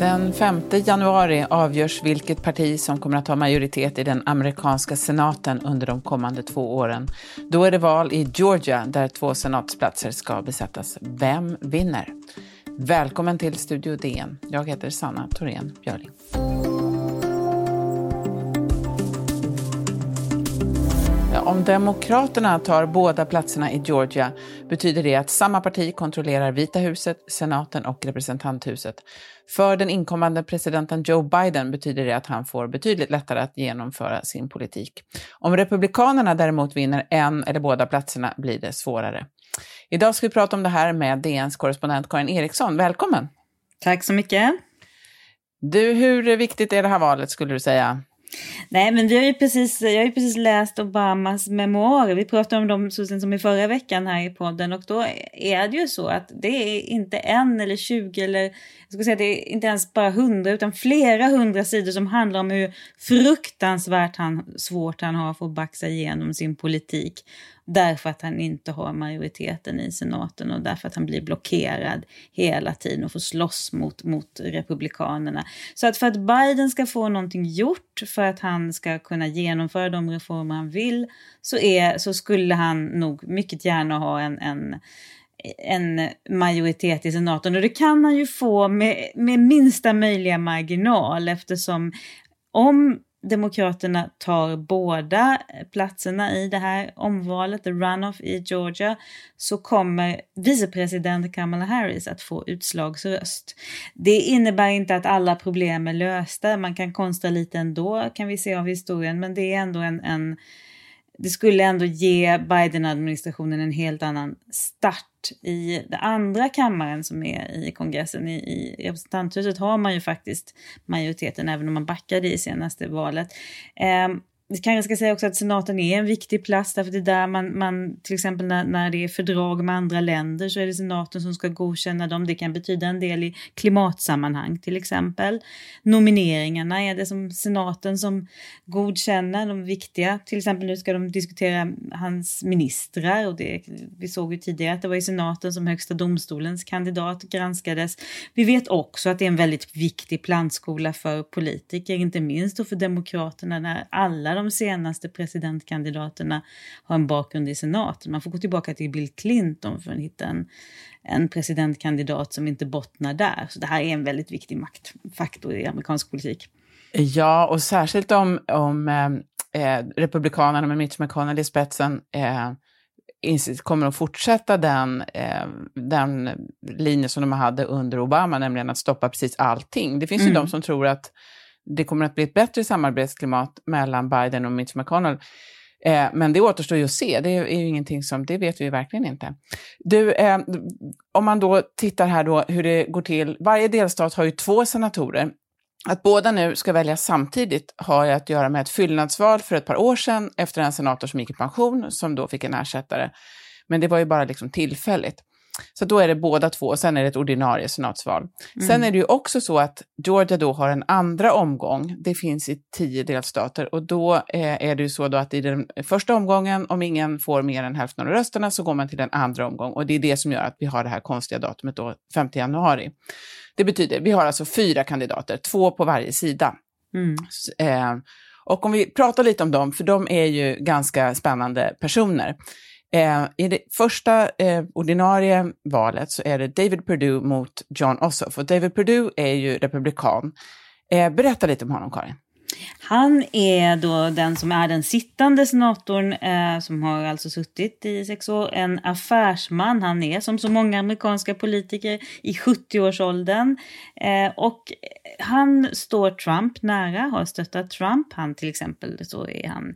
Den 5 januari avgörs vilket parti som kommer att ha majoritet i den amerikanska senaten under de kommande två åren. Då är det val i Georgia där två senatsplatser ska besättas. Vem vinner? Välkommen till Studio DN. Jag heter Sanna Thorén Björling. Om Demokraterna tar båda platserna i Georgia betyder det att samma parti kontrollerar Vita huset, senaten och representanthuset. För den inkommande presidenten Joe Biden betyder det att han får betydligt lättare att genomföra sin politik. Om Republikanerna däremot vinner en eller båda platserna blir det svårare. Idag ska vi prata om det här med DNs korrespondent Karin Eriksson. Välkommen! Tack så mycket! Du, hur viktigt är det här valet skulle du säga? Nej, men vi har ju precis, jag har ju precis läst Obamas memoarer. Vi pratade om dem så sent som i förra veckan här i podden och då är det ju så att det är inte en eller tjugo eller jag skulle säga det är inte ens bara hundra utan flera hundra sidor som handlar om hur fruktansvärt han, svårt han har för att baxa igenom sin politik därför att han inte har majoriteten i senaten och därför att han blir blockerad hela tiden och får slåss mot, mot republikanerna. Så att för att Biden ska få någonting gjort, för att han ska kunna genomföra de reformer han vill, så, är, så skulle han nog mycket gärna ha en, en en majoritet i senaten och det kan han ju få med, med minsta möjliga marginal eftersom om Demokraterna tar båda eh, platserna i det här omvalet, the runoff i Georgia, så kommer vicepresident Kamala Harris att få utslagsröst. Det innebär inte att alla problem är lösta, man kan konstra lite ändå kan vi se av historien, men det är ändå en, en det skulle ändå ge Biden-administrationen en helt annan start. I den andra kammaren som är i kongressen, i, i representanthuset, har man ju faktiskt majoriteten, även om man backade i senaste valet. Eh, vi kanske ska säga också att senaten är en viktig plats därför det är där man, man till exempel när, när det är fördrag med andra länder så är det senaten som ska godkänna dem. Det kan betyda en del i klimatsammanhang till exempel. Nomineringarna är det som senaten som godkänner, de viktiga. Till exempel nu ska de diskutera hans ministrar och det, vi såg ju tidigare att det var i senaten som högsta domstolens kandidat granskades. Vi vet också att det är en väldigt viktig plantskola för politiker, inte minst och för demokraterna när alla de senaste presidentkandidaterna har en bakgrund i senaten. Man får gå tillbaka till Bill Clinton för att hitta en, en presidentkandidat som inte bottnar där. Så det här är en väldigt viktig maktfaktor i amerikansk politik. Ja, och särskilt om, om eh, eh Republikanerna med Mitch McConnell i spetsen eh, kommer att fortsätta den, eh, den linje som de hade under Obama, nämligen att stoppa precis allting. Det finns mm. ju de som tror att det kommer att bli ett bättre samarbetsklimat mellan Biden och Mitch McConnell. Eh, men det återstår ju att se, det är ju ingenting som, det vet vi verkligen inte. Du, eh, om man då tittar här då hur det går till, varje delstat har ju två senatorer. Att båda nu ska väljas samtidigt har ju att göra med ett fyllnadsval för ett par år sedan efter en senator som gick i pension, som då fick en ersättare. Men det var ju bara liksom tillfälligt. Så då är det båda två och sen är det ett ordinarie senatsval. Mm. Sen är det ju också så att Georgia då har en andra omgång. Det finns i tio delstater och då eh, är det ju så då att i den första omgången, om ingen får mer än hälften av rösterna, så går man till en andra omgång och det är det som gör att vi har det här konstiga datumet då, 5 januari. Det betyder, vi har alltså fyra kandidater, två på varje sida. Mm. Eh, och om vi pratar lite om dem, för de är ju ganska spännande personer. Eh, I det första eh, ordinarie valet så är det David Perdue mot John Ossoff. Och David Perdue är ju republikan. Eh, berätta lite om honom, Karin. Han är då den som är den sittande senatorn eh, som har alltså suttit i sex år. En affärsman. Han är som så många amerikanska politiker i 70-årsåldern. Eh, och han står Trump nära, har stöttat Trump. Han till exempel så är han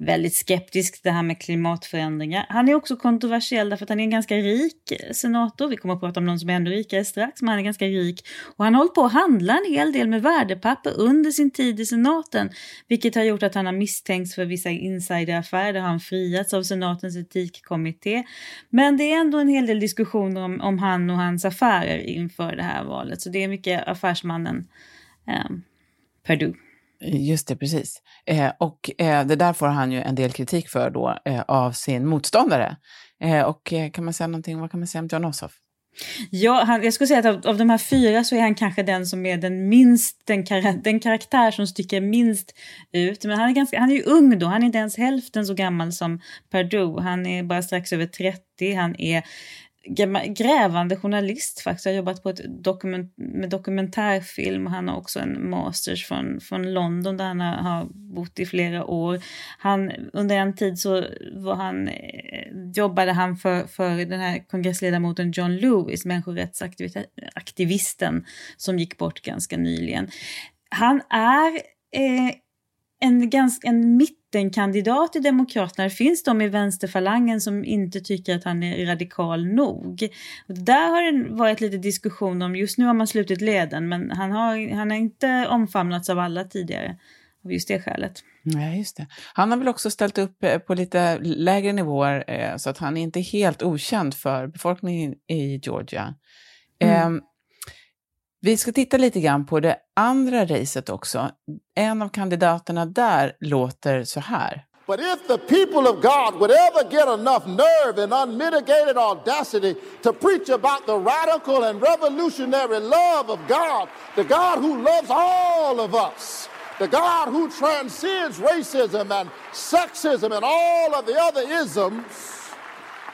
väldigt skeptisk till det här med klimatförändringar. Han är också kontroversiell därför att han är en ganska rik senator. Vi kommer att prata om någon som är ännu rikare strax, men han är ganska rik. Och han har hållit på att handla en hel del med värdepapper under sin tid i senaten, vilket har gjort att han har misstänkts för vissa insideraffärer. Där har han friats av senatens etikkommitté. Men det är ändå en hel del diskussioner om, om han och hans affärer inför det här valet, så det är mycket affärsmannen. eh, Perdue. Just det, precis. Eh, och eh, det där får han ju en del kritik för då eh, av sin motståndare. Eh, och eh, kan man säga någonting, vad kan man säga om John Ossoff? Ja, han, jag skulle säga att av, av de här fyra så är han kanske den som är den minst, den, kar den karaktär som sticker minst ut. Men han är, ganska, han är ju ung då, han är inte ens hälften så gammal som Perdue. Han är bara strax över 30, han är grävande journalist faktiskt. har jobbat på ett dokument, med dokumentärfilm. Han har också en masters från, från London där han har, bott i flera år. Han, under en tid så var han, eh, jobbade han för, för den här kongressledamoten John Lewis, människorättsaktivisten som gick bort ganska nyligen. Han är eh, en, ganska, en mittenkandidat i Demokraterna. Det finns de i vänsterfalangen som inte tycker att han är radikal nog. Och där har det varit lite diskussion om, just nu har man slutit leden, men han har, han har inte omfamnats av alla tidigare av just det skälet. Nej, just det. Han har väl också ställt upp eh, på lite lägre nivåer eh, så att han är inte helt okänd för befolkningen i Georgia. Mm. Vi ska titta lite grann på det andra racet också. En av kandidaterna där låter så här. But if the people of God would ever get enough nerve and unmitigated audacity to preach about the radical and revolutionary love of God, the God who loves all of us, the God who transcends racism and sexism and all of the other isms,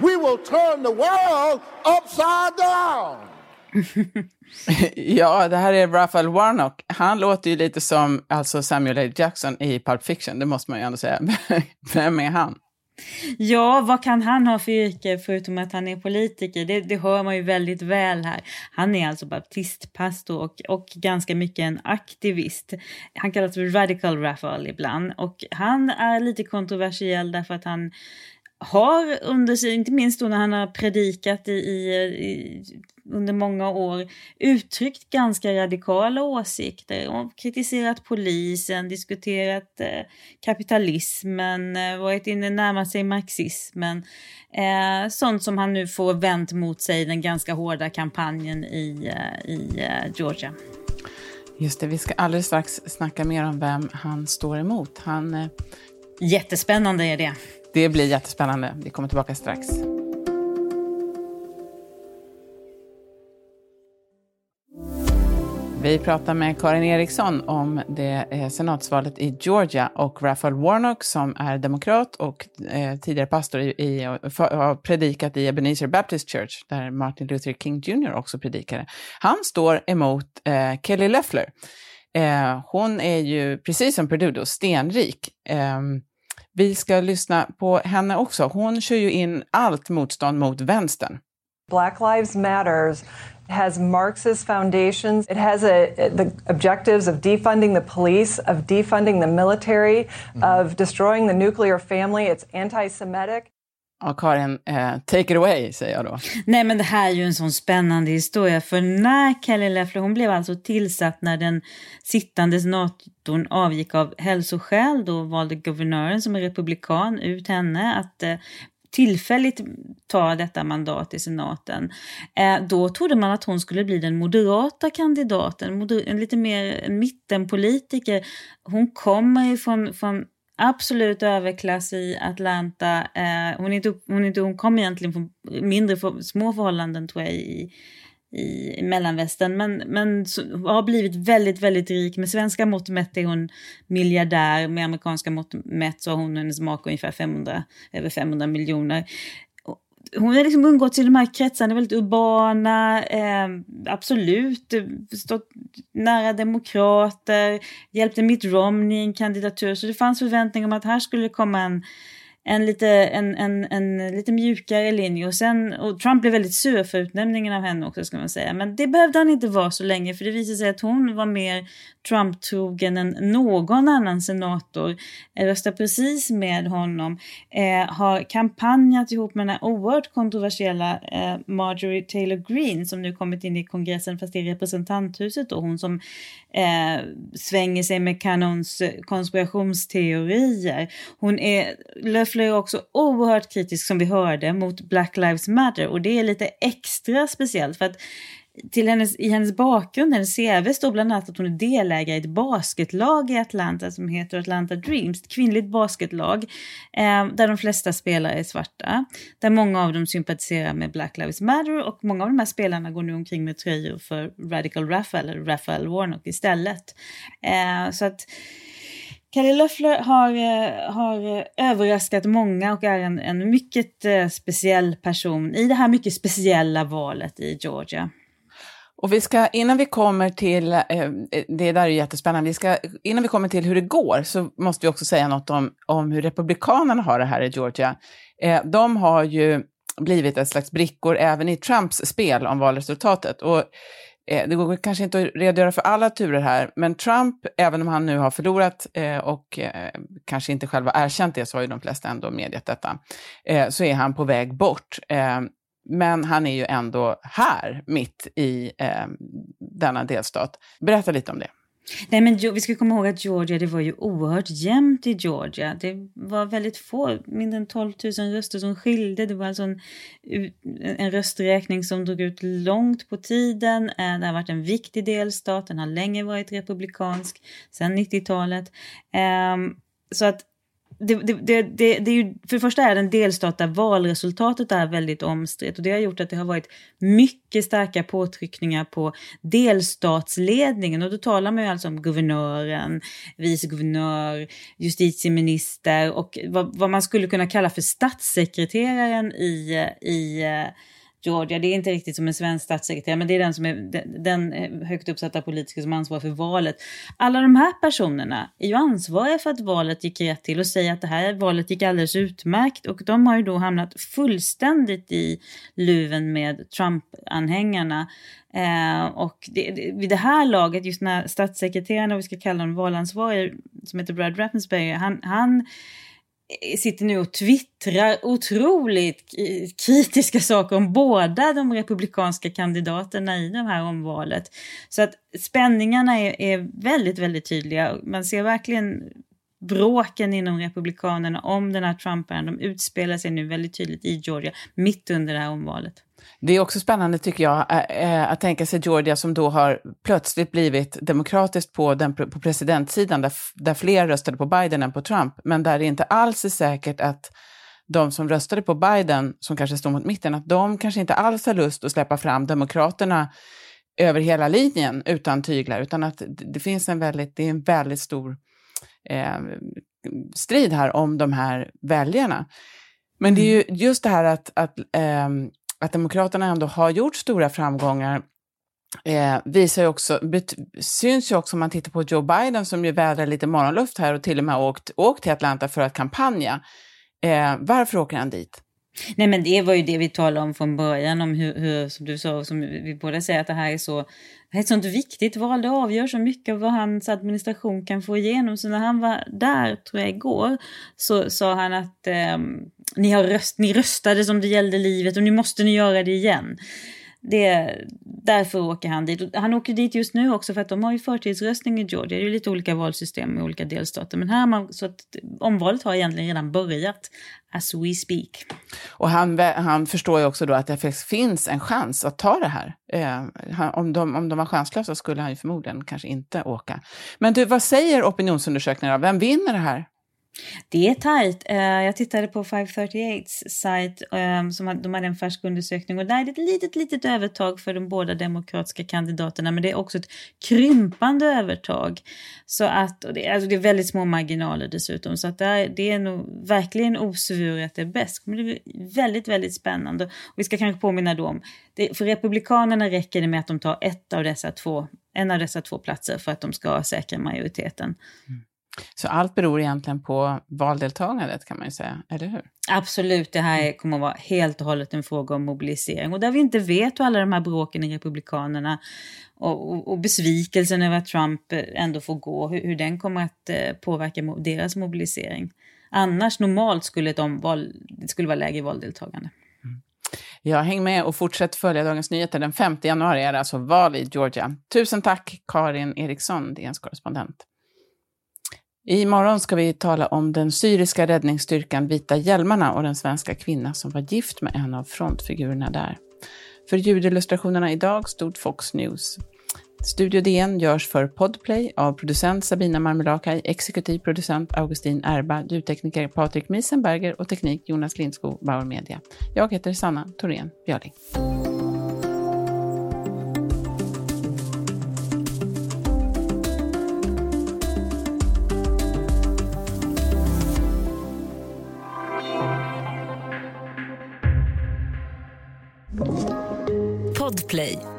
we will turn the world upside down. ja, det här är Raphael Warnock. Han låter ju lite som alltså Samuel L. Jackson i Pulp Fiction, det måste man ju ändå säga. Vem är han? Ja, vad kan han ha för yrke förutom att han är politiker? Det, det hör man ju väldigt väl här. Han är alltså baptistpastor och, och ganska mycket en aktivist. Han kallas för Radical Raphael ibland och han är lite kontroversiell därför att han har under sig, inte minst då när han har predikat i, i, under många år, uttryckt ganska radikala åsikter och kritiserat polisen, diskuterat eh, kapitalismen, eh, varit inne närmat sig marxismen. Eh, sånt som han nu får vänt mot sig den ganska hårda kampanjen i, eh, i eh, Georgia. Just det, vi ska alldeles strax snacka mer om vem han står emot. Han, eh... Jättespännande är det. Det blir jättespännande. Vi kommer tillbaka strax. Vi pratar med Karin Eriksson om det eh, senatsvalet i Georgia och Raphael Warnock som är demokrat och eh, tidigare pastor i, i, har predikat i Ebenezer Baptist Church där Martin Luther King Jr också predikade. Han står emot eh, Kelly Loeffler. Eh, hon är ju, precis som Perdudo, stenrik. Ehm, vi ska lyssna på henne också. Hon kör ju in allt motstånd mot vänstern. Black Lives Matters has Marxist foundations. It has a, the objectives of defunding the police, of defunding the military, mm. of destroying the nuclear family. It's anti-Semitic. Ja, Karin, eh, take it away, säger jag då. Nej, men det här är ju en sån spännande historia. För när Kelly Leffler hon blev alltså tillsatt när den sittande senatorn avgick av hälsoskäl. Då valde guvernören, som är republikan, ut henne att eh, tillfälligt ta detta mandat i senaten. Eh, då trodde man att hon skulle bli den moderata kandidaten, moder en lite mer en mittenpolitiker. Hon kommer från, från absolut överklass i Atlanta. Eh, hon, är inte, hon, är inte, hon kom egentligen från mindre för, små förhållanden tror jag i, i mellanvästern men, men har blivit väldigt, väldigt rik. Med svenska mått mätt är hon miljardär, med amerikanska mått mätt så har hon och hennes make ungefär 500, över 500 miljoner hon har liksom umgåtts i de här kretsarna, väldigt urbana, eh, absolut stått nära demokrater, hjälpte Mitt Romney i en kandidatur, så det fanns förväntningar om att här skulle komma en en lite, en, en, en lite mjukare linje. Och, sen, och Trump blev väldigt sur för utnämningen av henne också ska man säga. Men det behövde han inte vara så länge för det visade sig att hon var mer Trump-trogen än någon annan senator. Röstar precis med honom. Eh, har kampanjat ihop med den här oerhört kontroversiella eh, Marjorie Taylor Greene som nu kommit in i kongressen fast i representanthuset och Hon som eh, svänger sig med kanons konspirationsteorier. Hon är Loeffler är också oerhört kritisk som vi hörde mot Black Lives Matter och det är lite extra speciellt för att till hennes, i hennes bakgrund, hennes CV står bland annat att hon är delägare i ett basketlag i Atlanta som heter Atlanta Dreams, ett kvinnligt basketlag eh, där de flesta spelare är svarta. Där många av dem sympatiserar med Black Lives Matter och många av de här spelarna går nu omkring med tröjor för Radical Raphael, eller Raphael Warnock istället. Eh, så att Kalle Löffler har, eh, har eh, överraskat många och är en, en mycket eh, speciell person i det här mycket speciella valet i Georgia. Och vi ska, innan vi kommer till, det där är jättespännande, vi ska, innan vi kommer till hur det går så måste vi också säga något om, om hur Republikanerna har det här i Georgia. De har ju blivit ett slags brickor även i Trumps spel om valresultatet. Och Eh, det går kanske inte att redogöra för alla turer här, men Trump, även om han nu har förlorat eh, och eh, kanske inte själv har erkänt det, så har ju de flesta ändå medgett detta, eh, så är han på väg bort. Eh, men han är ju ändå här, mitt i eh, denna delstat. Berätta lite om det. Nej, men vi ska komma ihåg att Georgia, det var ju oerhört jämnt i Georgia. Det var väldigt få, mindre än 12 000 röster som skilde. Det var alltså en, en rösträkning som drog ut långt på tiden. Eh, det har varit en viktig delstat, den har länge varit republikansk, sedan 90-talet. Ehm, så att det, det, det, det, är ju, för det första är det en delstat där valresultatet är väldigt omstritt. Och det har gjort att det har varit mycket starka påtryckningar på delstatsledningen. Och då talar man ju alltså om guvernören, vice guvernör, justitieminister och vad, vad man skulle kunna kalla för statssekreteraren i, i eh, Georgia. Det är inte riktigt som en svensk statssekreterare, men det är den som är den eh, högt uppsatta politiker som ansvarar för valet. Alla de här personerna är ju ansvariga för att valet gick rätt till och säger att det här valet gick alldeles utmärkt och de har ju då hamnat fullständigt i luven med Trump-anhängarna. Eh, och det, det, vid det här laget, just när statssekreteraren, och vi ska kalla honom valansvarig, som heter Brad Raffensperger, han, han sitter nu och twittrar otroligt kritiska saker om båda de republikanska kandidaterna i det här omvalet. Så att spänningarna är, är väldigt, väldigt tydliga. Man ser verkligen bråken inom Republikanerna om den här Trump-äran. De utspelar sig nu väldigt tydligt i Georgia, mitt under det här omvalet. Det är också spännande tycker jag att tänka sig Georgia som då har plötsligt blivit demokratiskt på, den, på presidentsidan där, där fler röstade på Biden än på Trump, men där det inte alls är säkert att de som röstade på Biden, som kanske står mot mitten, att de kanske inte alls har lust att släppa fram demokraterna över hela linjen utan tyglar, utan att det finns en väldigt, det är en väldigt stor eh, strid här om de här väljarna. Men det är ju mm. just det här att, att eh, att Demokraterna ändå har gjort stora framgångar eh, visar ju också, syns ju också om man tittar på Joe Biden som ju vädrar lite morgonluft här och till och med åkt, åkt till Atlanta för att kampanja. Eh, varför åker han dit? Nej men det var ju det vi talade om från början om hur, hur som du sa, som vi båda säger att det här är så det är ett sånt viktigt val, det avgör så mycket av vad hans administration kan få igenom. Så när han var där, tror jag igår, så sa han att eh, ni, har röst, ni röstade som det gällde livet och nu måste ni göra det igen. Det, därför åker han dit. Han åker dit just nu också för att de har ju förtidsröstning i Georgia. Det är ju lite olika valsystem i olika delstater. Men här har man, så att omvalet har egentligen redan börjat as we speak. Och han, han förstår ju också då att det finns en chans att ta det här. Eh, om, de, om de var chanslösa skulle han ju förmodligen kanske inte åka. Men du, vad säger opinionsundersökningarna? Vem vinner det här? Det är tajt. Eh, jag tittade på 538s sajt, ehm, som de hade en färsk undersökning och där är det ett litet, litet övertag för de båda demokratiska kandidaterna, men det är också ett krympande övertag. Så att, och det, alltså det är väldigt små marginaler dessutom, så att det är, det är nog verkligen osvuret det är bäst. Men det är väldigt, väldigt spännande. Och vi ska kanske påminna då om, det, för Republikanerna räcker det med att de tar ett av dessa två, en av dessa två platser för att de ska säkra majoriteten. Mm. Så allt beror egentligen på valdeltagandet kan man ju säga, eller hur? Absolut, det här kommer att vara helt och hållet en fråga om mobilisering. Och där vi inte vet hur alla de här bråken i Republikanerna och, och, och besvikelsen över att Trump ändå får gå, hur, hur den kommer att eh, påverka deras mobilisering. Annars normalt skulle ett omval, det skulle vara lägre valdeltagande. Mm. Ja, häng med och fortsätt följa Dagens Nyheter. Den 5 januari är det alltså val i Georgia. Tusen tack Karin Eriksson, DNs korrespondent. Imorgon ska vi tala om den syriska räddningsstyrkan Vita hjälmarna och den svenska kvinna som var gift med en av frontfigurerna där. För ljudillustrationerna idag stod Fox News. Studio DN görs för Podplay av producent Sabina Marmelakai, exekutiv producent Augustin Erba, ljudtekniker Patrik Miesenberger och teknik Jonas Lindskog, Bauer Media. Jag heter Sanna Thorén Björling. Podplay